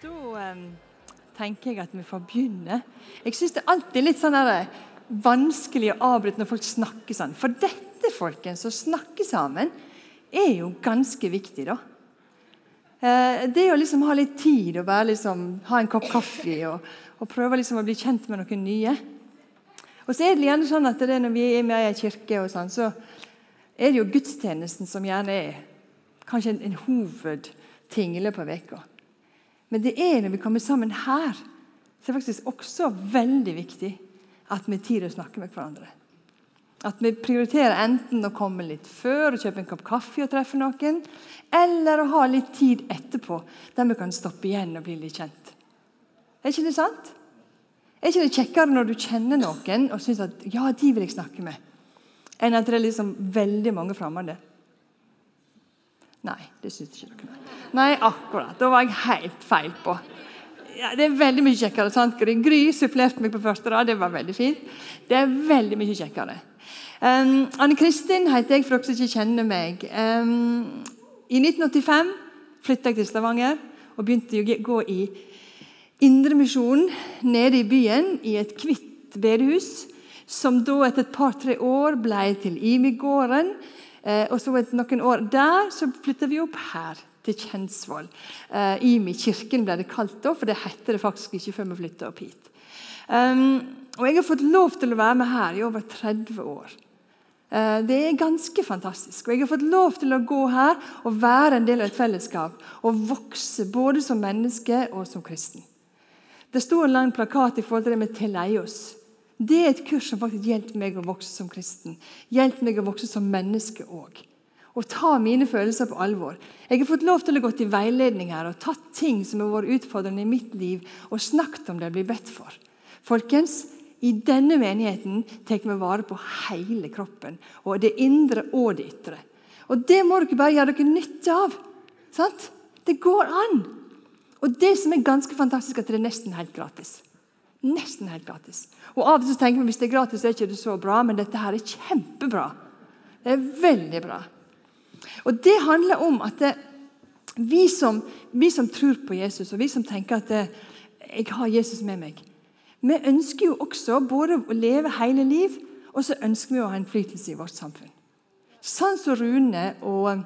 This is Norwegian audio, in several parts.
Da um, tenker jeg at vi får begynne. Jeg syns det er alltid litt sånn der, vanskelig å avbryte når folk snakker sånn. For dette, folkens, å snakke sammen, er jo ganske viktig, da. Eh, det å liksom ha litt tid og bare liksom ha en kopp kaffe og, og prøve liksom å bli kjent med noen nye. Og så er det gjerne sånn at når vi er med i ei kirke, og sånn, så er det jo gudstjenesten som gjerne er kanskje en, en hovedting i løpet av veka. Men det er når vi kommer sammen her, så er det faktisk også veldig viktig at vi har tid til å snakke med hverandre. At vi prioriterer enten å komme litt før og kjøpe en kopp kaffe og treffe noen, eller å ha litt tid etterpå der vi kan stoppe igjen og bli litt kjent. Er ikke det sant? Er ikke det kjekkere når du kjenner noen og syns at ja, de vil jeg snakke med, enn at det er liksom veldig mange fremmede? Nei, det syns ikke dere. Nei, akkurat. Da var jeg helt feil på. Ja, det er veldig mye kjekkere. sant? Gry supplerte meg på første rad. Det var veldig fint. Det er veldig mye kjekkere. Um, Anne Kristin heter jeg, for dere som ikke kjenner meg. Um, I 1985 flytta jeg til Stavanger og begynte å gå i Indremisjonen nede i byen, i et hvitt bedehus, som da etter et par-tre år ble til Imi-gården. Eh, og så etter noen år der så flytta vi opp her, til Kjensvoll. Eh, Imi kirken ble det kalt da, for det heter det faktisk ikke før vi flytta opp hit. Og jeg har fått lov til å være med her i over 30 år. Uh, det er ganske fantastisk. Og jeg har fått lov til å gå her og være en del av et fellesskap og vokse både som menneske og som kristen. Det står en lang plakat i forhold til det med teleios. Det er et kurs som faktisk hjelper meg å vokse som kristen. Hjelper meg å vokse som menneske òg. Og ta mine følelser på alvor. Jeg har fått lov til å gå til veiledning her og tatt ting som har vært utfordrende i mitt liv, og snakket om det jeg blir bedt for. Folkens, i denne menigheten tar vi vare på hele kroppen. og Det indre og det ytre. Og Det må dere bare gjøre dere nytte av. Sant? Det går an. Og det som er ganske fantastisk, at det er nesten helt gratis. Nesten helt gratis. Og Av og til tenker vi hvis det er gratis, er ikke det så bra, men dette her er kjempebra. Det er veldig bra. Og Det handler om at det, vi, som, vi, som, tror på Jesus, og vi som tenker at det, 'jeg har Jesus med meg', vi ønsker jo også både å leve hele liv, og så ønsker vi å ha innflytelse i vårt samfunn. Sånn som Rune og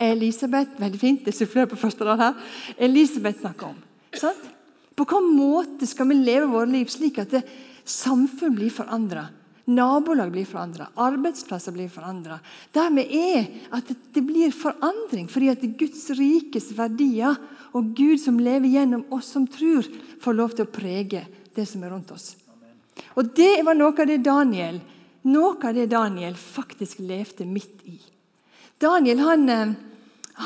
Elisabeth veldig fint, det sufflerer på første rad her, Elisabeth snakker om. Sant? På hvilken måte skal vi leve våre liv slik at samfunn blir forandra? Nabolag blir forandra, arbeidsplasser blir forandra. Der vi er, at det, det, blir forandring fordi at Guds rikes verdier og Gud som lever gjennom oss som tror, får lov til å prege det som er rundt oss. Og Det var noe av det Daniel, noe av det Daniel faktisk levde midt i. Daniel han, eh,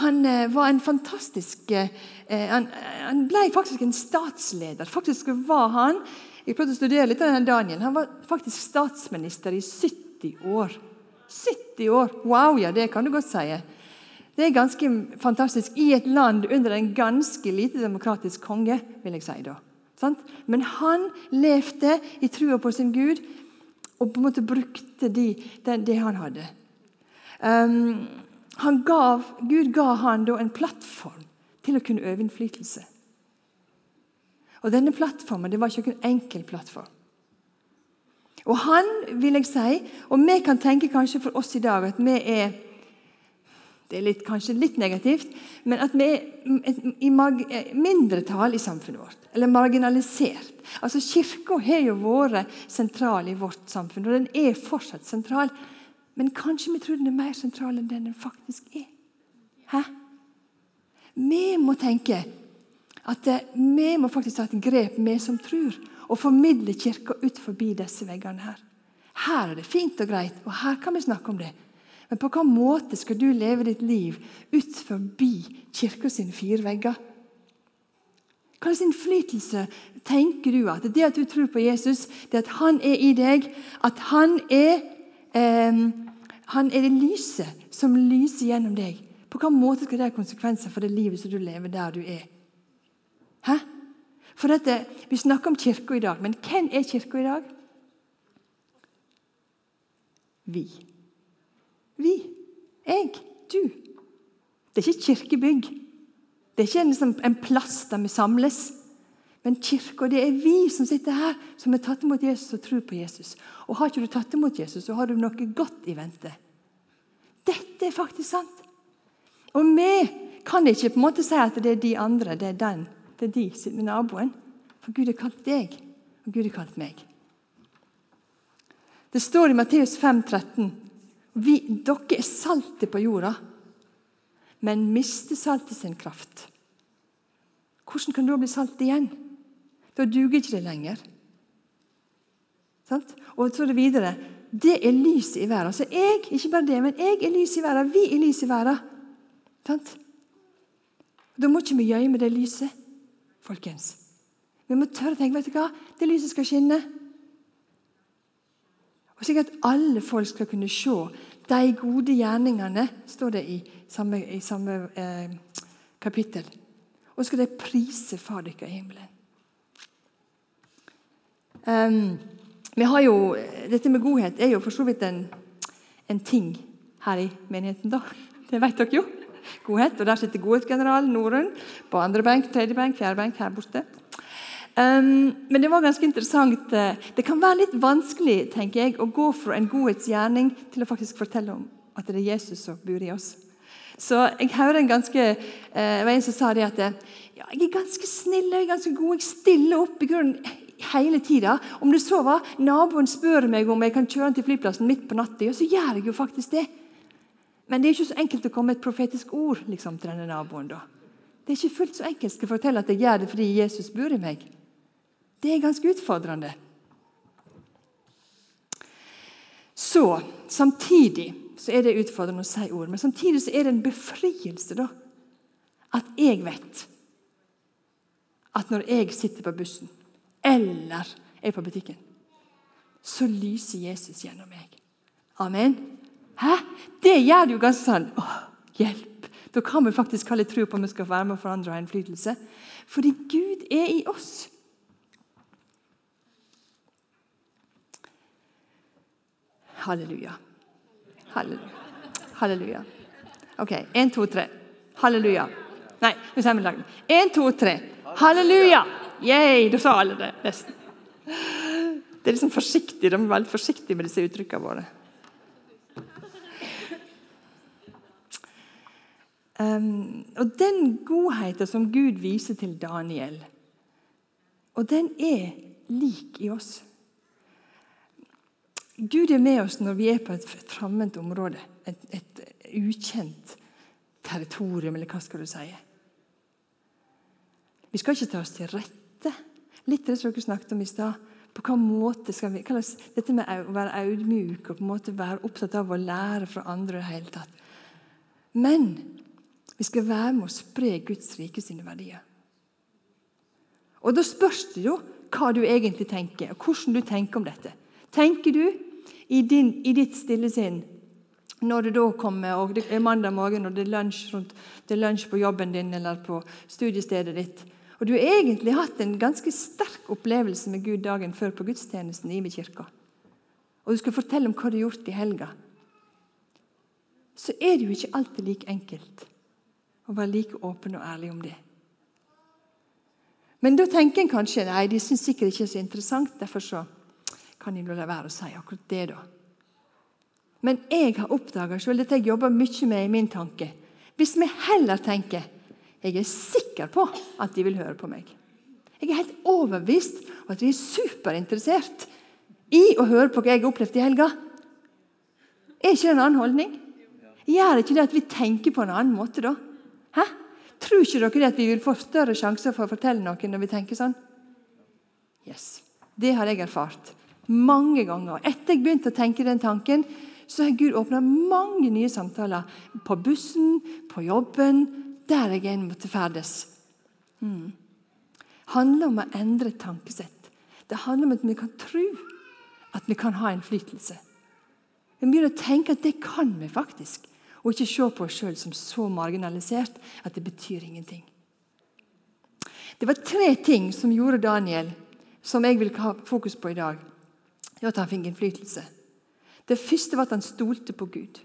han eh, var en fantastisk eh, han, han, ble faktisk en statsleder. Faktisk var han jeg prøvde å studere litt av Daniel, han var faktisk statsminister i 70 år. 70 år! Wow, ja, det kan du godt si. Det er ganske fantastisk i et land under en ganske lite demokratisk konge. vil jeg si da. Men han levde i trua på sin Gud og på en måte brukte de, det, det han hadde. Um, gav, Gud ga han da en plattform til å kunne øve innflytelse. Og Denne plattformen det var ikke en enkel plattform. Og han, vil jeg si, og vi kan tenke kanskje for oss i dag at vi er det er litt, kanskje litt negativt, men at vi er i mindretall i samfunnet vårt. Eller marginalisert. Altså Kirka har jo vært sentral i vårt samfunn, og den er fortsatt sentral. Men kanskje vi tror den er mer sentral enn den faktisk er. Hæ? Vi må tenke at eh, vi må faktisk ta et grep, vi som tror, og formidle Kirka ut forbi disse veggene her. Her er det fint og greit, og her kan vi snakke om det. Men på hvilken måte skal du leve ditt liv ut forbi Kirka sine fire vegger? Hva slags innflytelse tenker du at det at du tror på Jesus, det at han er i deg, at han er eh, han er det lyset som lyser gjennom deg. På hvilken måte skal det ha konsekvenser for det livet som du lever der du er? Hæ? For dette, Vi snakker om Kirka i dag, men hvem er Kirka i dag? Vi. Vi. Jeg. Du. Det er ikke et kirkebygg. Det er ikke liksom en plass der vi samles. Men kirka, det er vi som sitter her, som har tatt imot Jesus og tror på Jesus. Og Har ikke du tatt imot Jesus, så har du noe godt i vente. Dette er faktisk sant. Og vi kan ikke på en måte si at det er de andre, det er den, det er de som er naboen. For Gud har kalt deg, og Gud har kalt meg. Det står i Matteus 5, 13, vi, Dere er saltet på jorda, men mister saltet sin kraft. Hvordan kan du bli salt igjen? Da duger ikke det lenger. Sant? Og så er det videre Det er lyset i verden. Så jeg, ikke bare det, men jeg er lyset i verden. Vi er lyset i verden. Sant? Da må ikke vi gjemme det lyset, folkens. Vi må tørre å tenke vet du hva? det lyset skal skinne. Og Slik at alle folk skal kunne se de gode gjerningene, står det i samme, i samme eh, kapittel. Og skal de prise Far deres i himmelen. Um, vi har jo, Dette med godhet er jo for så vidt en, en ting her i menigheten. da. Det vet dere jo. Godhet. Og Der sitter godhetsgeneral Norun på andre benk, tredje benk, fjerde benk her borte. Um, men det var ganske interessant. Det kan være litt vanskelig tenker jeg, å gå fra en godhetsgjerning til å faktisk fortelle om at det er Jesus som bor i oss. Så jeg hører en ganske, eh, en som sa det at ja, jeg er ganske snill jeg er ganske god, jeg stiller opp i grunnen hele tida. Om det så var naboen spør meg om jeg kan kjøre han til flyplassen midt på natta, så gjør jeg jo faktisk det. Men det er ikke så enkelt å komme med et profetisk ord liksom, til denne naboen. da. Det er ikke fullt så enkelt å fortelle at jeg gjør det fordi Jesus bor i meg. Det er ganske utfordrende. Så samtidig så er det utfordrende å si ord, men samtidig så er det en befrielse da, at jeg vet at når jeg sitter på bussen eller er på butikken, så lyser Jesus gjennom meg. Amen. Hæ? Det gjør det jo ganske sånn åh, Hjelp! Da kan vi faktisk litt tro på om vi skal være med og forandre innflytelse. Fordi Gud er i oss. Halleluja. Halleluja. Halleluja. OK. Én, to, tre. Halleluja. Nei, vi sier med Én, to, tre. Halleluja! Yay, da sa alle det, nesten. Det er liksom forsiktig, De er veldig forsiktige med disse uttrykkene våre. Um, og Den godheten som Gud viser til Daniel, og den er lik i oss. Gud er med oss når vi er på et fremmed område, et, et ukjent territorium, eller hva skal du si. Vi skal ikke ta oss til rette Litt av det som dere snakket om i stad. På hva måte skal vi, Dette med å være audmjuk og på en måte være opptatt av å lære fra andre. i hele tatt. Men vi skal være med å spre Guds rike sine verdier. Og Da spørs det jo hva du egentlig tenker, og hvordan du tenker om dette. Tenker du i, din, i ditt stille sinn når du da kommer, og det er mandag morgen og det er lunsj, rundt, det er lunsj på jobben din eller på studiestedet ditt og du har egentlig hatt en ganske sterk opplevelse med Gud dagen før på gudstjenesten i kirka. Og du skal fortelle om hva du har gjort i helga. Så er det jo ikke alltid like enkelt å være like åpen og ærlig om det. Men da tenker en kanskje nei, de syns sikkert ikke er så interessant. Derfor så kan de la være å si akkurat det, da. Men jeg har oppdaga sjøl dette jeg jobber mye med i min tanke. Hvis vi heller tenker jeg er sikker på at de vil høre på meg. Jeg er helt overbevist om at de er superinteressert i å høre på hva jeg har opplevd i helga. Er ikke det en annen holdning? Gjør ikke det at vi tenker på en annen måte da? Hæ? Tror ikke dere at vi vil få større sjanser for å fortelle noen når vi tenker sånn? Yes. Det har jeg erfart mange ganger. Etter jeg begynte å tenke den tanken, så har Gud åpna mange nye samtaler. På bussen, på jobben, der jeg enn måtte ferdes. Mm. handler om å endre tankesett. Det handler om at vi kan tro at vi kan ha innflytelse. Vi begynner å tenke at det kan vi faktisk, og ikke se på oss sjøl som så marginalisert at det betyr ingenting. Det var tre ting som gjorde Daniel, som jeg vil ha fokus på i dag. Var at han fikk innflytelse. Det første var at han stolte på Gud.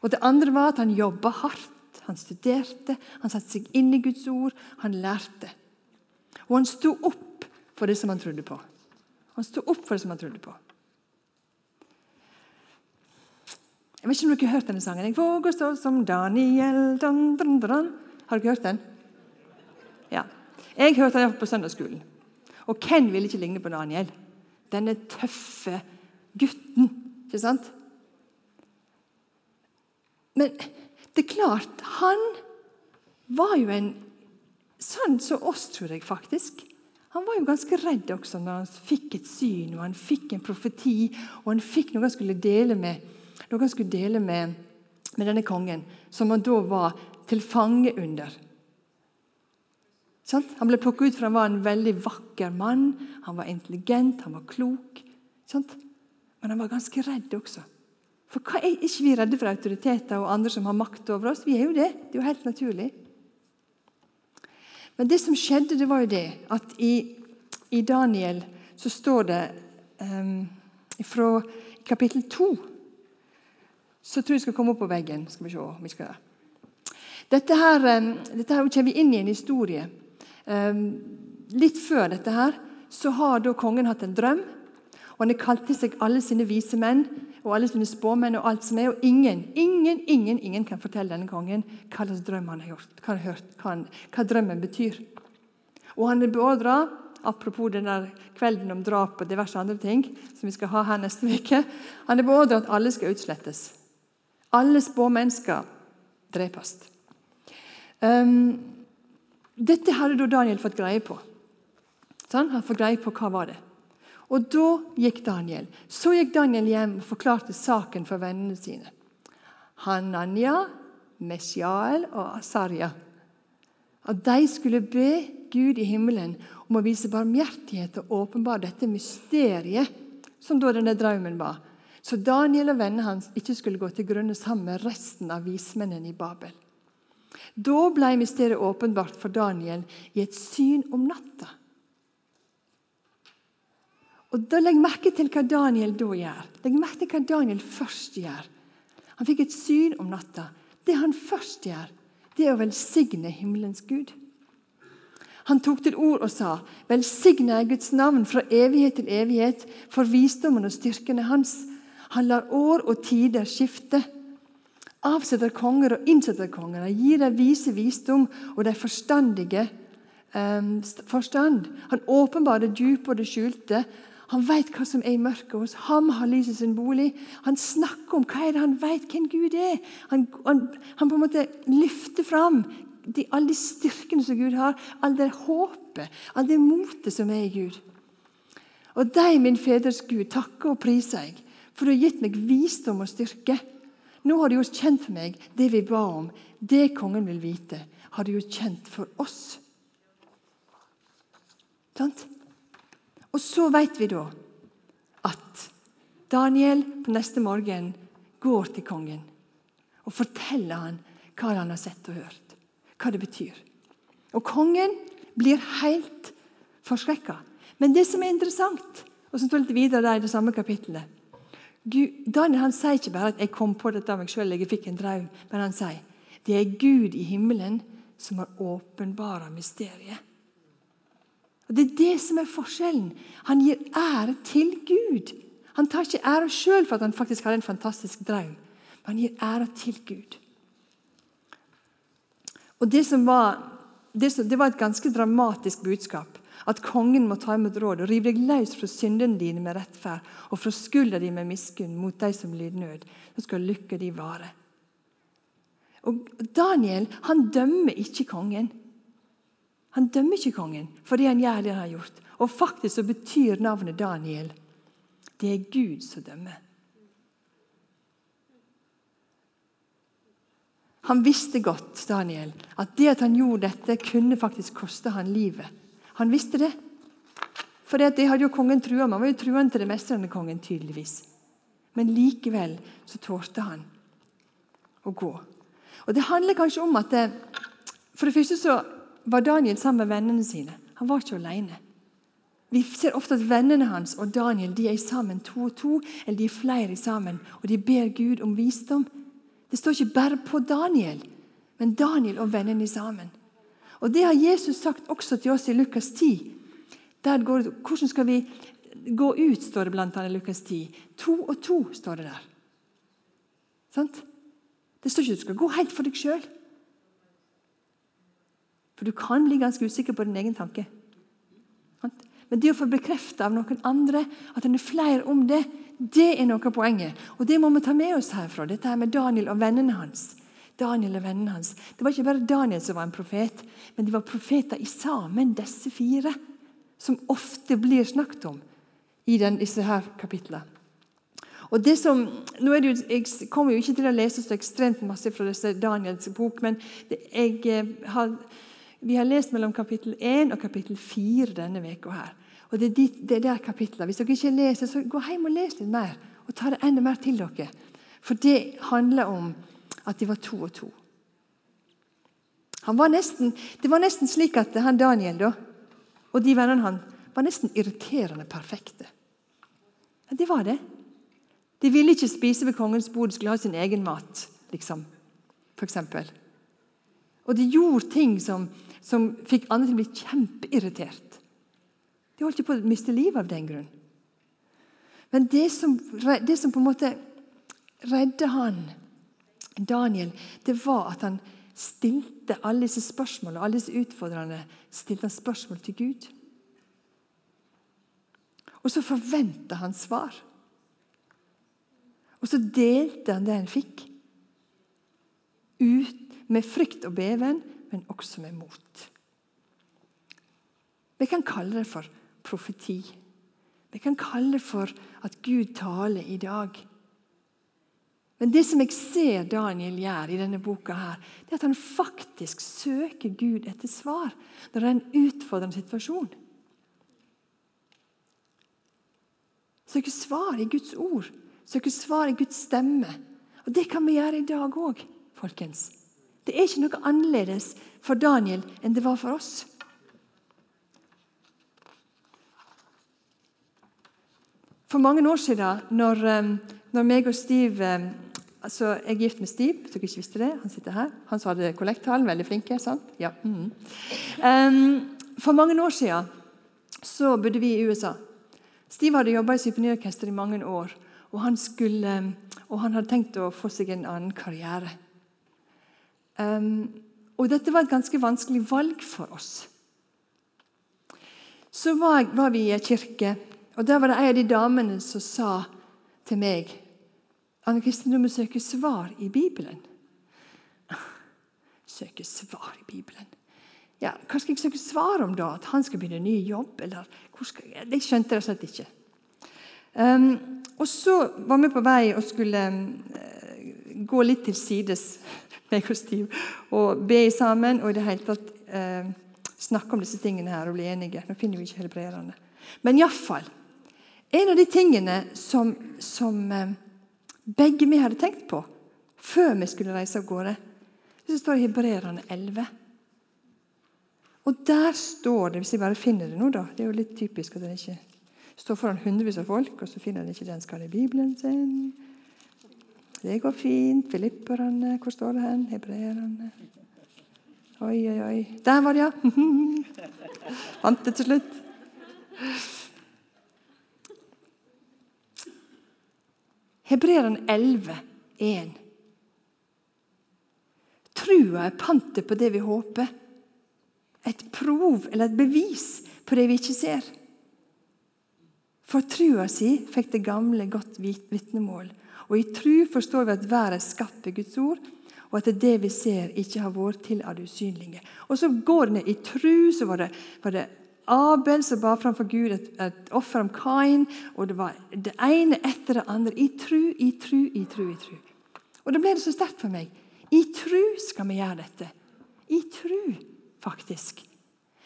Og Det andre var at han jobba hardt han studerte, han satte seg inn i Guds ord, han lærte. Og han sto opp for det som han trodde på. Han sto opp for det som han trodde på. Jeg vet ikke om dere har hørt denne sangen. Jeg våger stå som Daniel dun, dun, dun. Har dere hørt den? Ja. Jeg hørte den på søndagsskolen. Og hvem ville ikke ligne på Daniel? Denne tøffe gutten. Ikke sant? Men det er klart, han var jo en sånn som oss, tror jeg faktisk. Han var jo ganske redd også når han fikk et syn og han fikk en profeti og han fikk noe han skulle dele med, noe han skulle dele med, med denne kongen, som han da var til fange under. Sånn? Han ble plukket ut for han var en veldig vakker mann. Han var intelligent, han var klok. Sånn? Men han var ganske redd også. For hva er ikke vi redde for autoriteter og andre som har makt over oss? Vi er jo det. Det er jo helt naturlig. Men det som skjedde, det var jo det at i, i Daniel så står det um, fra kapittel 2 Så tror jeg skal komme opp på veggen. Skal vi se om vi skal dette her, um, dette her kommer vi inn i en historie. Um, litt før dette her så har da kongen hatt en drøm. Og han har kalt til seg alle sine vise menn og alle sine spåmenn. og alt som er, og Ingen ingen, ingen, ingen kan fortelle denne kongen hva slags drøm han har gjort, hva, han har hørt, hva, han, hva drømmen betyr. Og han er beordra, apropos den der kvelden om drap og diverse andre ting, som vi skal ha her neste uke, han er beordra at alle skal utslettes. Alle spåmenn skal drepes. Um, dette hadde da Daniel fått greie på. Sånn, han fått greie på hva var det og da gikk Daniel. Så gikk Daniel hjem og forklarte saken for vennene sine. Hananya, Meshael og Asarya. At de skulle be Gud i himmelen om å vise barmhjertighet og åpenbare dette mysteriet som da denne drømmen var. Så Daniel og vennene hans ikke skulle gå til grunne sammen med resten av vismennene i Babel. Da ble mysteriet åpenbart for Daniel i et syn om natta. Og da Legg merke til hva Daniel da gjør. Legg merke til hva Daniel først gjør. Han fikk et syn om natta. Det han først gjør, det er å velsigne himmelens Gud. Han tok til ord og sa, 'Velsigne Guds navn fra evighet til evighet, for visdommen og styrken er hans.' Han lar år og tider skifte. Avsetter konger og innsetter konger. Han gir de vise visdom og de forstandige eh, forstand. Han åpenbarer det dype og det skjulte. Han vet hva som er i mørket hos ham. har lyset sin bolig. Han snakker om hva er det han vet hvem Gud er. Han, han, han på en måte løfter fram de, alle de styrkene som Gud har, all det håpet, all det motet som er i Gud. Og deg, min feders Gud, takker og priser jeg, for du har gitt meg visdom og styrke. Nå har du gjort kjent for meg det vi ba om, det kongen vil vite, har du gjort kjent for oss. Sant? Og så vet vi da at Daniel på neste morgen går til kongen og forteller han hva han har sett og hørt, hva det betyr. Og kongen blir helt forskrekka. Men det som er interessant, og som står litt videre i det samme kapittelet Daniel han sier ikke bare at 'jeg kom på dette av meg sjøl, jeg fikk en drøm', men han sier det er Gud i himmelen som har åpenbara mysteriet. Og Det er det som er forskjellen. Han gir ære til Gud. Han tar ikke ære sjøl for at han faktisk hadde en fantastisk drøm, men han gir ære til Gud. Og Det var, det, som, det var et ganske dramatisk budskap. At kongen må ta imot råd og rive deg løs fra syndene dine med rettferd og fra skulda di med miskunn mot de som lider nød. Så skal lykka di vare. Og Daniel han dømmer ikke kongen. Han dømmer ikke kongen fordi han gjør det han har gjort. Og faktisk så betyr navnet Daniel det er Gud som dømmer. Han visste godt Daniel, at det at han gjorde dette, kunne faktisk koste han livet. Han visste det. For det hadde jo kongen trua med. Han var jo truende til det meste denne kongen, tydeligvis. Men likevel så tålte han å gå. Og Det handler kanskje om at det, For det første så var Daniel sammen med vennene sine. Han var ikke alene. Vi ser ofte at vennene hans og Daniel de er sammen to og to, eller de er flere sammen, og de ber Gud om visdom. Det står ikke bare på Daniel, men Daniel og vennene sammen. Og Det har Jesus sagt også til oss i Lukas 10. Der går, hvordan skal vi gå ut, står det blant annet i Lukas 10. To og to står det der. Sant? Det står ikke at du skal gå helt for deg sjøl. For du kan bli ganske usikker på din egen tanke. Men det å få bekrefta av noen andre at en er flere om det, det er noe av poenget. Og det må vi ta med oss herfra. Dette her med Daniel og vennene hans. Daniel og vennene hans. Det var ikke bare Daniel som var en profet, men de var profeter i sammen, disse fire. Som ofte blir snakket om i disse her kapitlene. Og det som, nå er det jo, Jeg kommer jo ikke til å lese så ekstremt masse fra disse Daniels bok, men det, jeg eh, har, vi har lest mellom kapittel 1 og kapittel 4 denne uka. her. Og det er, de, det er der kapitlene. Hvis dere ikke leser, så gå hjem og les litt mer. Og ta det enda mer til dere. For det handler om at de var to og to. Var nesten, det var nesten slik at han Daniel da, og de vennene han var nesten irriterende perfekte. Ja, det var det. De ville ikke spise ved kongens bord, skulle ha sin egen mat, liksom. For eksempel. og de gjorde ting som, som fikk andre til å bli kjempeirritert. De holdt ikke på å miste livet av den grunn. Men det som, det som på en måte redde han, Daniel, det var at han stilte alle disse spørsmålene, alle disse utfordrende stilte han spørsmål til Gud. Og så forventa han svar. Og så delte han det han fikk. Ut med frykt og beven, men også med mot. Vi kan kalle det for profeti. Vi kan kalle det for at Gud taler i dag. Men det som jeg ser Daniel gjør i denne boka, her, det er at han faktisk søker Gud etter svar når det er en utfordrende situasjon. Søker svar i Guds ord, søker svar i Guds stemme. Og Det kan vi gjøre i dag òg, folkens. Det er ikke noe annerledes for Daniel enn det var for oss. For mange år siden, når, eh, når meg og Steve Altså, Jeg er gift med Steve, hvis dere ikke visste det. Han sitter her. Han som hadde kollekttalen. Veldig flinke. sant? Ja. Mm. Um, for mange år siden så bodde vi i USA. Steve hadde jobba i symfoniorkester i mange år. Og han, skulle, og han hadde tenkt å få seg en annen karriere. Um, og dette var et ganske vanskelig valg for oss. Så var, var vi i ei kirke, og der var det ei av de damene som sa til meg Anne Kristin, du må søke svar i Bibelen. Søke svar i Bibelen. Ja, Hva skal jeg søke svar om, da? At han skal begynne en ny jobb? eller skal jeg? jeg skjønte det slett ikke. Um, og så var vi på vei og skulle um, gå litt til sides, meg og Stiv, og be sammen og i det hele tatt um, snakke om disse tingene her og bli enige. Nå finner vi ikke helbrederne. Men iallfall En av de tingene som, som uh, begge vi hadde tenkt på før vi skulle reise av gårde. Det står i Hebreerne 11. Og der står det Hvis jeg bare finner det nå, da Det er jo litt typisk at den ikke står foran hundrevis av folk, og så finner den ikke den skal i Bibelen sin. Det går fint. Filipperne Hvor står det hen? Hebreerne Oi, oi, oi. Der var det, ja! Fant det til slutt. Hebreeren 11, 1. Trua er pantet på det vi håper. Et prov eller et bevis på det vi ikke ser. For trua si fikk det gamle godt vitnemål. Og i tru forstår vi at været er skapt ved Guds ord, og at det vi ser, ikke har vært til av det usynlige. Og så går det ned. I tru så var det, var det Abel som ba framfor Gud et, et offer om Kain. Og det var det ene etter det andre. I tru, i tru, i tru. i tru. Og da ble det så sterkt for meg. I tru skal vi gjøre dette. I tru, faktisk.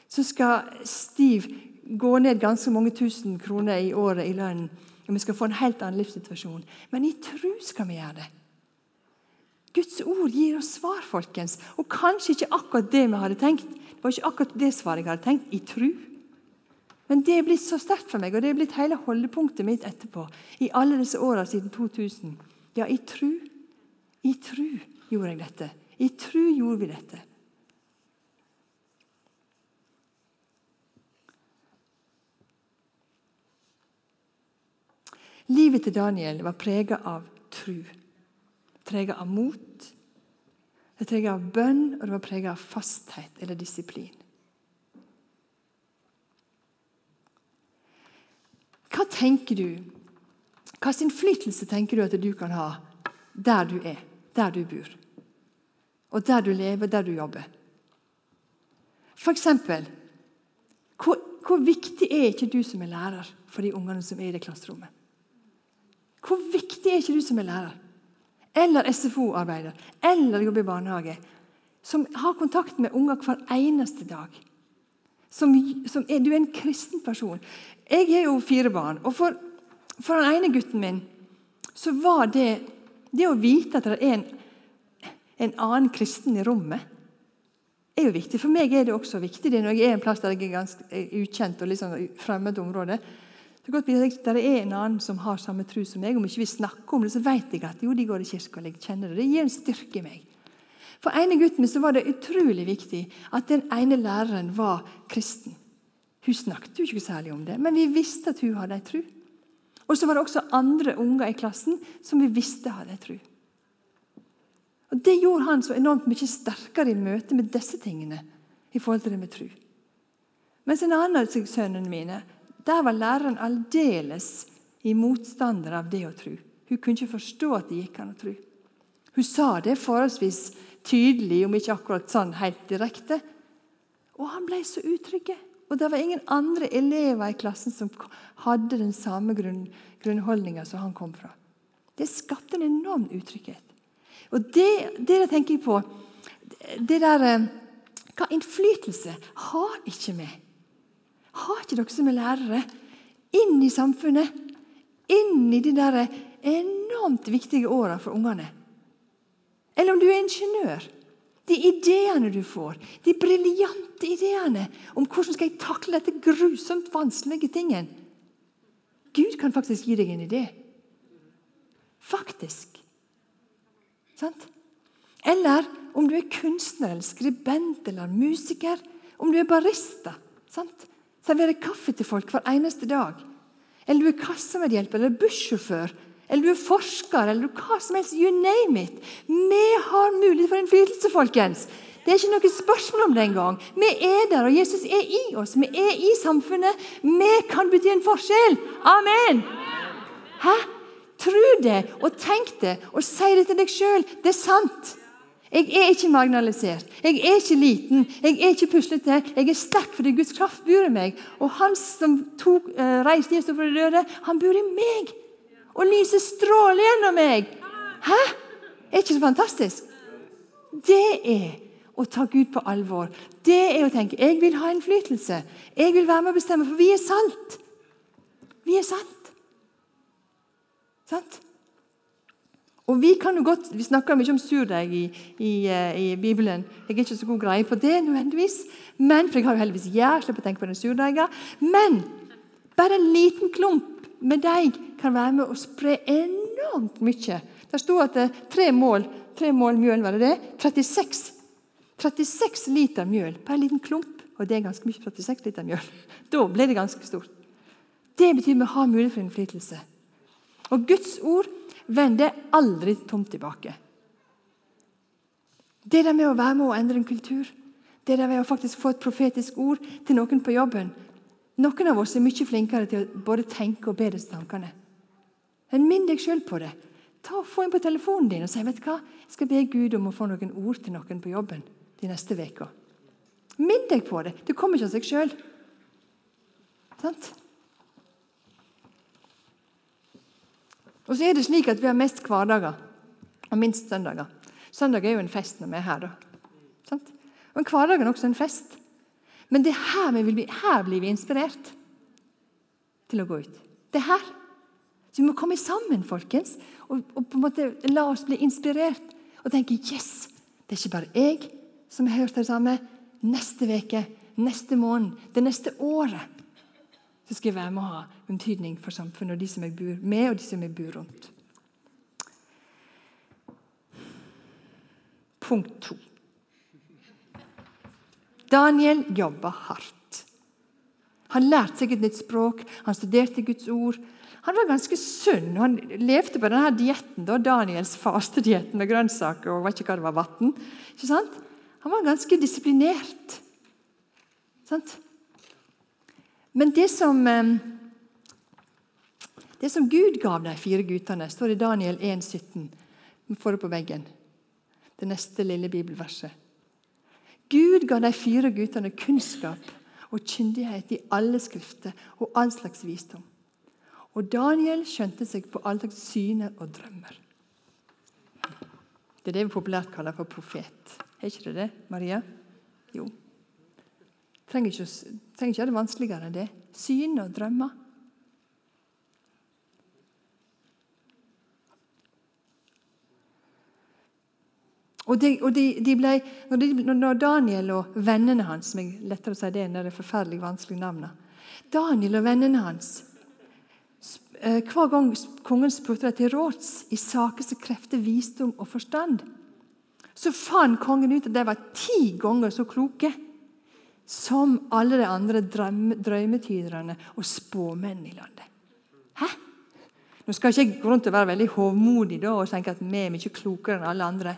Så skal Steve gå ned ganske mange tusen kroner i året i lønnen. Og vi skal få en helt annen livssituasjon. Men i tru skal vi gjøre det. Guds ord gir oss svar, folkens. Og kanskje ikke akkurat det vi hadde tenkt. Det var ikke akkurat det svaret jeg hadde tenkt. I tru. Men det er blitt så sterkt for meg, og det er blitt hele holdepunktet mitt etterpå. I alle disse åra siden 2000. Ja, i tru. I tru gjorde jeg dette. I tru gjorde vi dette. Livet til Daniel var prega av tru. Prega av mot. Det prega av bønn, og det var prega av fasthet eller disiplin. Hva tenker du? Hvilken innflytelse tenker du at du kan ha der du er, der du bor? Og der du lever, der du jobber? For eksempel, hvor, hvor viktig er ikke du som er lærer for de ungene som er i det klasserommet? Hvor viktig er ikke du som er lærer? Eller SFO-arbeider, eller jobber i barnehage. Som har kontakt med unger hver eneste dag. Som, som er, du er en kristen person. Jeg har jo fire barn. og for, for den ene gutten min så var det det å vite at det er en, en annen kristen i rommet, er jo viktig. For meg er det også viktig det når jeg er en plass der jeg er ganske ukjent og liksom fremmed område. Er godt at det er en annen som har samme tro som meg. Om ikke vi snakker om det, så vet jeg at jo, de går i kirka. og kjenner Det Det gir en styrke i meg. For ene gutten min så var det utrolig viktig at den ene læreren var kristen. Hun snakket jo ikke særlig om det, men vi visste at hun hadde ei tru. Og så var det også andre unger i klassen som vi visste hadde ei tru. Og Det gjorde han så enormt mye sterkere i møte med disse tingene. i forhold til det med tru. Mens en annen av sønnene mine der var læreren aldeles i motstander av det å tru. Hun kunne ikke forstå at det gikk an å tru. Hun sa det forholdsvis tydelig, om ikke akkurat sånn helt direkte. Og han ble så utrygge. Og det var ingen andre elever i klassen som hadde den samme grunn, grunnholdninga som han kom fra. Det skapte en enorm utrygghet. Og det, jeg tenker på det der, eh, Hva innflytelse har ikke vi har ikke dere som er lærere inn i samfunnet? Inn i de der enormt viktige åra for ungene? Eller om du er ingeniør. De ideene du får, de briljante ideene om hvordan skal jeg takle dette grusomt vanskelige tingen. Gud kan faktisk gi deg en idé. Faktisk. Sant? Eller om du er kunstner, eller skribent eller musiker. Om du er barista. Sant? serverer kaffe til folk hver eneste dag. Eller du er kassamedhjelper eller bussjåfør. Eller du er forsker, eller hva som helst. You name it. Vi har mulighet for innflytelse, folkens. Det er ikke noe spørsmål om det engang. Vi er der, og Jesus er i oss. Vi er i samfunnet. Vi kan bety en forskjell. Amen. Hæ? Tro det, og tenk det, og si det til deg sjøl. Det er sant. Jeg er ikke marginalisert. Jeg er ikke liten. Jeg er ikke puslete. Jeg er sterk fordi Guds kraft bor i meg. Og Han som tok, uh, reiste Jesus fra de døde, han bor i meg. Og lyset stråler gjennom meg. Hæ? Er ikke det fantastisk? Det er å ta Gud på alvor. Det er å tenke jeg vil ha innflytelse. Jeg vil være med og bestemme, for vi er salt. Vi er salt. Sant? Og Vi kan jo godt, vi snakker mye om surdeig i, i, eh, i, Bibelen. Jeg er ikke så god greie på det, nødvendigvis, men, for jeg har jo heldigvis hjertet slipper å tenke på den surdeigen. Men bare en liten klump med deig kan være med å spre enormt mye. Det sto at det, eh, tre mål, tre mål mjøl, var det det? 36, 36 liter mjøl på en liten klump. Og det er ganske mye. 36 liter mjøl. Da ble det ganske stort. Det betyr vi har mulighet for innflytelse. Og Guds ord vender aldri tomt tilbake. Det der med å være med å endre en kultur, det der med å faktisk få et profetisk ord til noen på jobben Noen av oss er mye flinkere til å både tenke og be disse tankene. Men minn deg sjøl på det. Ta og Få inn på telefonen din og si vet du hva? jeg skal be Gud om å få noen ord til noen på jobben de neste uka. Minn deg på det. Det kommer ikke av seg sjøl. Og så er det slik at Vi har mest hverdager og minst søndager. Søndag er jo en fest når vi er her. da. Sant? Og en hverdag er også en fest. Men det er her, vi bli, her blir vi inspirert til å gå ut. Det er her. Så Vi må komme sammen folkens, og, og på en måte la oss bli inspirert og tenke yes, det er ikke bare jeg som har hørt det samme. Neste uke, neste måned, det neste året så skal jeg være med å ha en betydning for samfunnet og de som jeg bor med, og de som jeg bor rundt. punkt to. Daniel jobber hardt. Han lærte seg et nytt språk, han studerte Guds ord. Han var ganske sunn. Han levde på denne dietten, Daniels fastedietten med grønnsaker og vet ikke hva det var, vann. Han var ganske disiplinert. Sant? Men det som, eh, det som Gud gav de fire guttene, står i Daniel 1,17. Vi får det på veggen. Det neste lille bibelverset. Gud ga de fire guttene kunnskap og kyndighet i alle skrifter og all slags visdom. Og Daniel skjønte seg på all slags syner og drømmer. Det er det vi populært kaller for profet. Er ikke det det, Maria? Jo. Trenger ikke, trenger ikke det vanskeligere enn det. Syn og drømmer. Og, de, og de, de ble, når, når, Daniel og vennene hans som jeg lettere å si det enn det forferdelig vanskelige navnet Daniel og vennene hans eh, Hver gang kongen spurte dem til råds i saker som krefter visdom og forstand, så fant kongen ut at de var ti ganger så kloke som alle de andre drømmetyderne og spåmennene i landet. Hæ? Nå skal ikke jeg gå rundt og være veldig hovmodig da, og tenke at vi er mye klokere enn alle andre.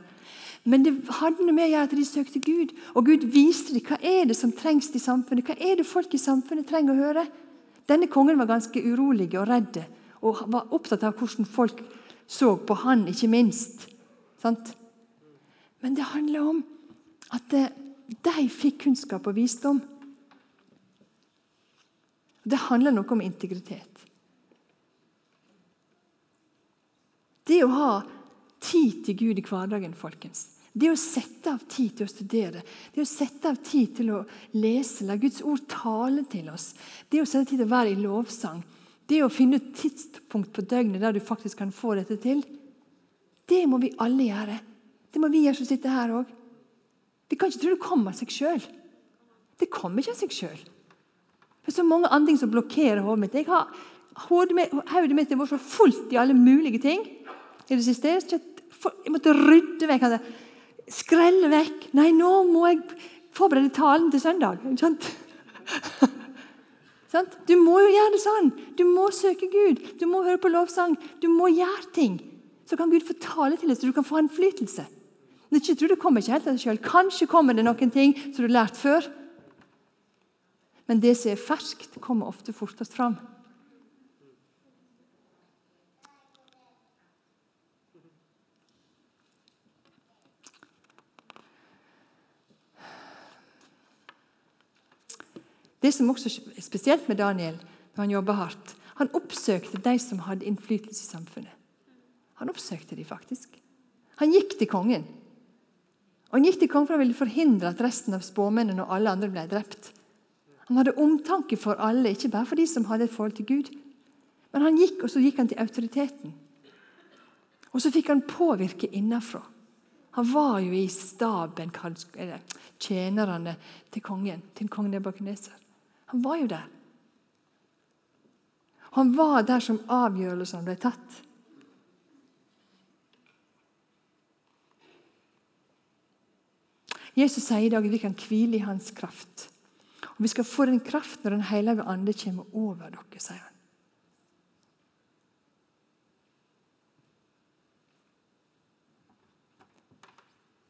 Men det hadde noe med at de søkte Gud, og Gud viste dem hva er det som trengs i samfunnet. Hva er det folk i samfunnet trenger å høre? Denne kongen var ganske urolig og redd og var opptatt av hvordan folk så på han, ikke minst. Sant? Men det handler om at eh, de fikk kunnskap og visdom. Det handler noe om integritet. Det å ha tid til Gud i hverdagen, folkens. Det å sette av tid til å studere, det å sette av tid til å lese, la Guds ord tale til oss, det å sette tid til å være i lovsang, det å finne et tidspunkt på døgnet der du faktisk kan få dette til, det må vi alle gjøre. Det må vi gjøre som sitter her òg. Vi kan ikke tro det kommer av seg sjøl. Det kommer ikke av seg sjøl. Det er så mange andre ting som blokkerer hodet mitt. Jeg har Hodet mitt har vært så fullt i alle mulige ting i det siste. Jeg måtte rydde vekk. Skrelle vekk. Nei, nå må jeg forberede talen til søndag. Du må jo gjøre det sånn. Du må søke Gud. Du må høre på lovsang. Du må gjøre ting. Så kan Gud få tale til deg, så du kan få innflytelse. Men ikke tro det kommer ikke helt av seg sjøl. Kanskje kommer det noen ting som du har lært før. Men det som er ferskt, kommer ofte fortest fram. Det som også er spesielt med Daniel når han jobber hardt, han oppsøkte de som hadde innflytelse i samfunnet. Han oppsøkte de faktisk. Han gikk til kongen. Og Han gikk til kongen for å ville forhindre at resten av spåmennene og alle andre ble drept. Han hadde omtanke for alle, ikke bare for de som hadde et forhold til Gud. Men han gikk, og så gikk han til autoriteten. Og så fikk han påvirke innenfra. Han var jo i staben, eller tjenerne til kongen, til kong Nebukadneser. Han var jo der. Han var der som avgjørelsene ble tatt. Jesus sier i dag at vi kan hvile i hans kraft. Og Vi skal få den kraft når Den hellige ande kommer over dere, sier han.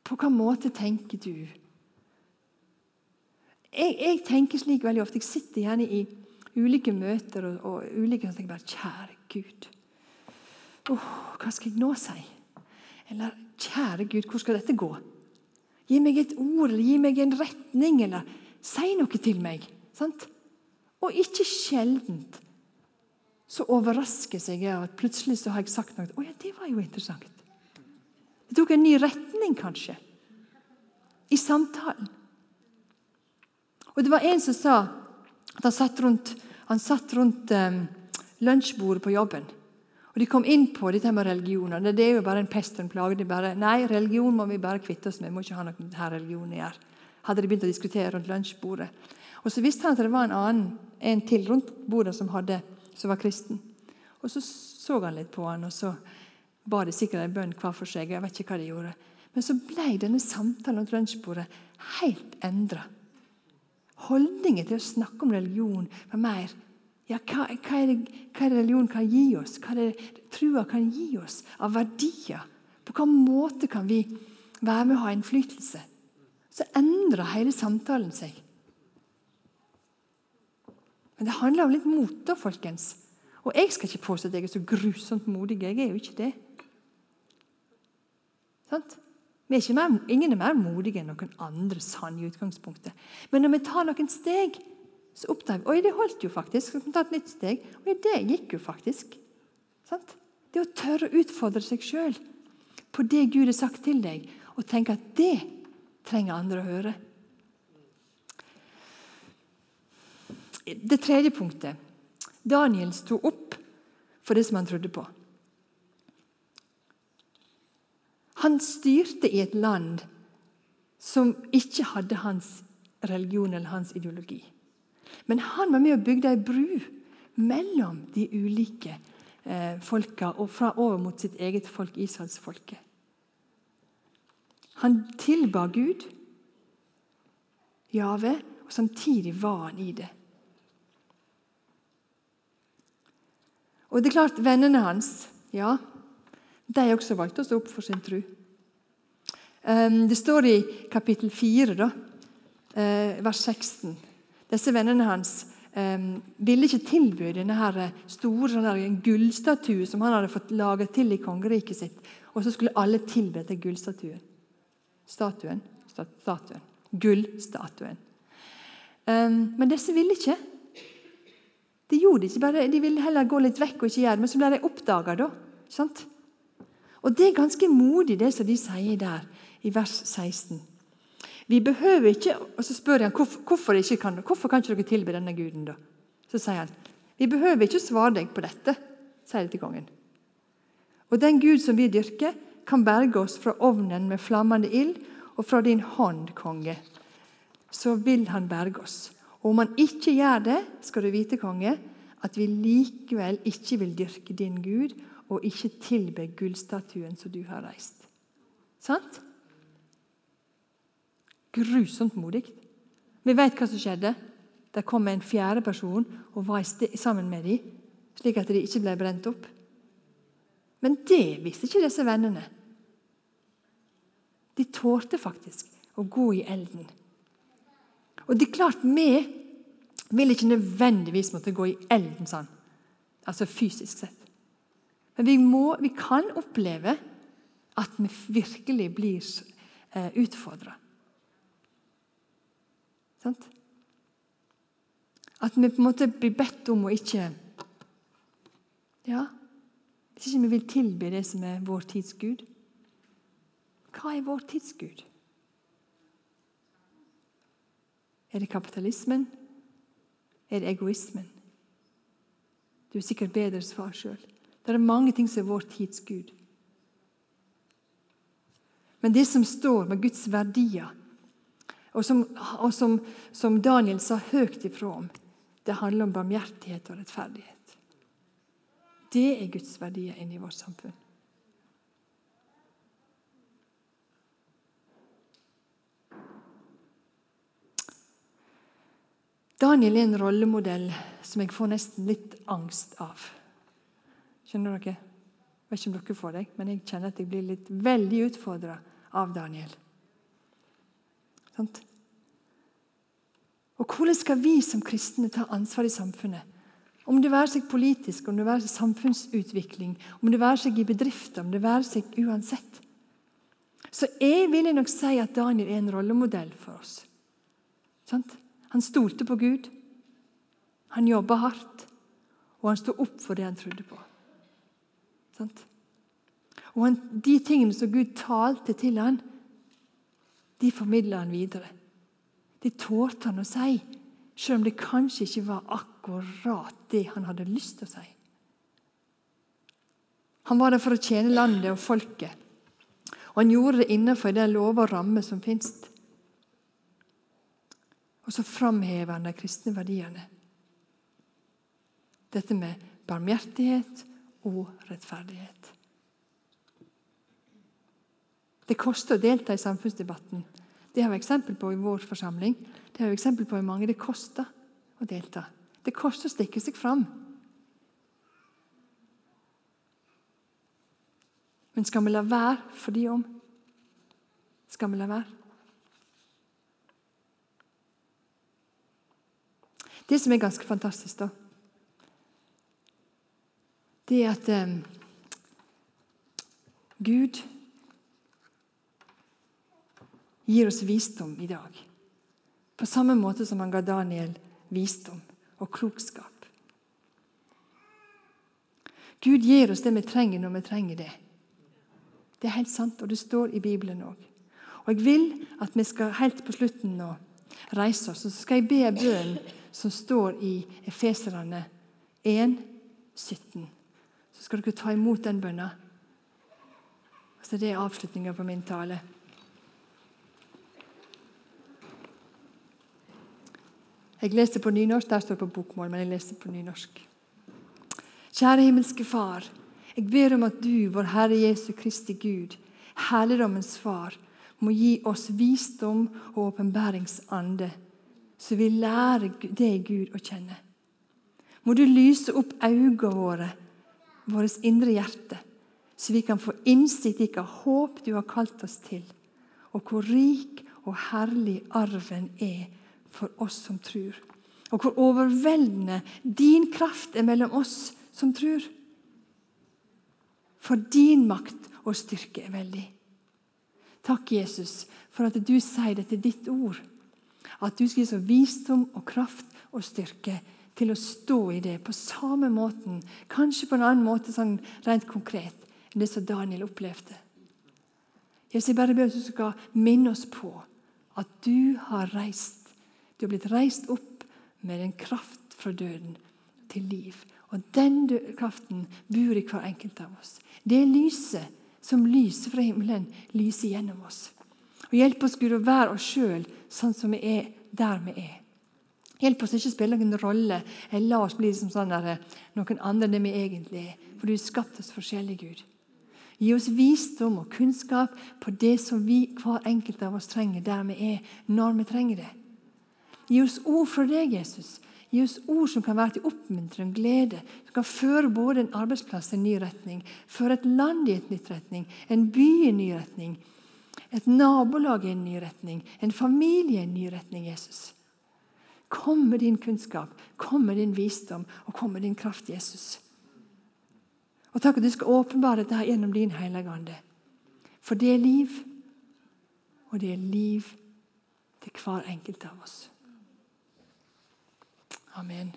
På hvilken måte tenker du? Jeg, jeg, tenker slik veldig ofte. Jeg sitter gjerne i ulike møter og, og ulike og tenker bare Kjære Gud. Oh, hva skal jeg nå si? Eller Kjære Gud, hvor skal dette gå? Gi meg et ord, eller gi meg en retning, eller si noe til meg. Sant? Og ikke sjeldent så overrasker jeg av at plutselig så har jeg sagt noe. Å ja, det var jo interessant. Det tok en ny retning, kanskje, i samtalen. Og det var en som sa at han satt rundt, han satt rundt um, lunsjbordet på jobben. Og De kom inn på dette med religioner. Det er jo bare en pest og en plage. De bare, nei, religion må vi bare kvitte oss med. Vi må ikke ha noe med denne religionen å gjøre. Hadde de begynt å diskutere rundt lunsjbordet. Og Så visste han at det var en annen, en til rundt bordet som, hadde, som var kristen. Og Så så han litt på han, og så ba de sikkert en bønn hver for seg. Jeg vet ikke hva de gjorde. Men så ble denne samtalen rundt lunsjbordet helt endra. Holdningen til å snakke om religion var mer ja, hva, hva, er det, hva er religion kan gi oss? Hva er det trua kan gi oss av verdier? På hvilken måte kan vi være med å ha innflytelse? Så endrer hele samtalen seg. Men det handler om litt mot, da, folkens. Og jeg skal ikke påstå at jeg er så grusomt modig. Jeg er jo ikke det. Sant? Er mer, ingen er mer modige enn noen andre sann i utgangspunktet. Men når vi tar noen steg, så oppdager vi Oi, det holdt jo faktisk. Så kan vi ta et nytt steg. Oi, det gikk jo faktisk. Sant? Det å tørre å utfordre seg sjøl på det Gud har sagt til deg, og tenke at det trenger andre å høre. Det tredje punktet. Daniel sto opp for det som han trodde på. Han styrte i et land som ikke hadde hans religion eller hans ideologi. Men han var med og bygde ei bru mellom de ulike eh, folka og fra over mot sitt eget folk, Israelsfolket. Han tilba Gud, Jave, og samtidig var han i det. Og det er klart, Vennene hans ja, de også valgte å stå opp for sin tro. Ehm, det står i kapittel 4, da, eh, vers 16. Disse vennene hans ehm, ville ikke tilby denne her store sånn gullstatue som han hadde fått laget til i kongeriket sitt. Og så skulle alle tilbe til gullstatuen. Statuen. statuen. Gullstatuen. Um, men disse ville ikke. De gjorde det ikke bare, de ville heller gå litt vekk og ikke gjøre det, men så ble de oppdaga. Og det er ganske modig, det som de sier der i vers 16. Vi behøver ikke, og Så spør han hvorfor, ikke kan, hvorfor kan ikke dere tilbe denne guden. da? Så sier han vi behøver ikke svare deg på dette, sier de til kongen. Og den Gud som vi dyrker, kan berge oss fra ovnen med flammende ild, og fra din hånd, konge. Så vil han berge oss. Og om han ikke gjør det, skal du vite, konge, at vi likevel ikke vil dyrke din Gud og ikke tilbe gullstatuen som du har reist. Sant? Grusomt modig. Vi vet hva som skjedde. Det kom en fjerde person og var sammen med dem, slik at de ikke ble brent opp. Men det visste ikke disse vennene. De tålte faktisk å gå i elden. Og det er klart, vi vil ikke nødvendigvis måtte gå i elden sånn, altså fysisk sett. Men vi, må, vi kan oppleve at vi virkelig blir eh, utfordra. At vi på en måte blir bedt om å ikke Ja, hvis ikke vi vil tilby det som er vår tids Gud. Hva er vår tids Gud? Er det kapitalismen? Er det egoismen? Du er sikkert bedre svar sjøl. Det er mange ting som er vår tids Gud. Men det som står med Guds verdier, og som, og som, som Daniel sa høyt ifra om, det handler om barmhjertighet og rettferdighet. Det er Guds verdier inni vårt samfunn. Daniel er en rollemodell som jeg får nesten litt angst av. Skjønner dere? Jeg vet ikke om dere får det, men jeg kjenner at jeg blir litt veldig utfordra av Daniel. Sant? Og Hvordan skal vi som kristne ta ansvar i samfunnet? Om det være seg politisk, om det være seg samfunnsutvikling, om det være seg i bedrifter, om det være seg uansett. Så jeg vil nok si at Daniel er en rollemodell for oss. Sant? Han stolte på Gud. Han jobba hardt, og han sto opp for det han trodde på. Og han, De tingene som Gud talte til han, de formidla han videre. De tålte han å si, selv om det kanskje ikke var akkurat det han hadde lyst til å si. Han var der for å tjene landet og folket. Og han gjorde det innenfor den lov og ramme som fins. Og så framhever han de kristne verdiene. Dette med barmhjertighet og rettferdighet. Det koster å delta i samfunnsdebatten. Det har vi eksempel på i vår forsamling. Det har vi eksempel på i mange. Det koster å delta. Det koster å stikke seg fram. Men skal vi la være for de om? Skal vi la være? Det som er ganske fantastisk, da, det at eh, Gud gir oss visdom i dag. På samme måte som han ga Daniel visdom og klokskap. Gud gir oss det vi trenger når vi trenger det. Det er helt sant, og det står i Bibelen òg. Og Jeg vil at vi skal helt på slutten nå reise oss, og så skal jeg be bønnen som står i Efeserane 1, 17. Så skal dere ta imot den bønna. Så det er avslutninga på min tale. Jeg leser på nynorsk. Der står det på bokmål, men jeg leser på nynorsk. Kjære himmelske Far. Jeg ber om at du, vår Herre Jesu Kristi Gud, herligdommens Far, må gi oss visdom og åpenbæringsande, så vi lærer deg, Gud, å kjenne. Må du lyse opp øynene våre, vårt indre hjerte, så vi kan få innsikt i hva håp du har kalt oss til, og hvor rik og herlig arven er for oss som tror. Og hvor overveldende din kraft er mellom oss som tror. For din makt og styrke er veldig. Takk, Jesus, for at du sier det til ditt ord. At du skal gi oss visdom og kraft og styrke til å stå i det på samme måten, kanskje på en annen måte sånn rent konkret, enn det som Daniel opplevde. Jesus, jeg bare ber at du skal minne oss på at du har reist du har blitt reist opp med en kraft fra døden til liv. Og den kraften bor i hver enkelt av oss. Det lyset som lyser fra himmelen, lyser gjennom oss. Og Hjelp oss Gud å være oss sjøl sånn som vi er der vi er. Hjelp oss ikke spille noen rolle eller la oss bli som sånn der, noen andre enn det vi egentlig er. For du har skapt oss forskjellig, Gud. Gi oss visdom og kunnskap på det som vi, hver enkelt av oss trenger der vi er, når vi trenger det. Gi oss ord fra deg, Jesus. Gi oss ord som kan være til oppmuntring glede. Som kan føre både en arbeidsplass i en ny retning, føre et land i en nytt retning, en by i en ny retning, et nabolag i en ny retning, en familie i en ny retning, Jesus. Kom med din kunnskap, kom med din visdom og kom med din kraft, Jesus. Og takk at du skal åpenbare dette gjennom din Hellige Ande. For det er liv, og det er liv til hver enkelt av oss. Amen.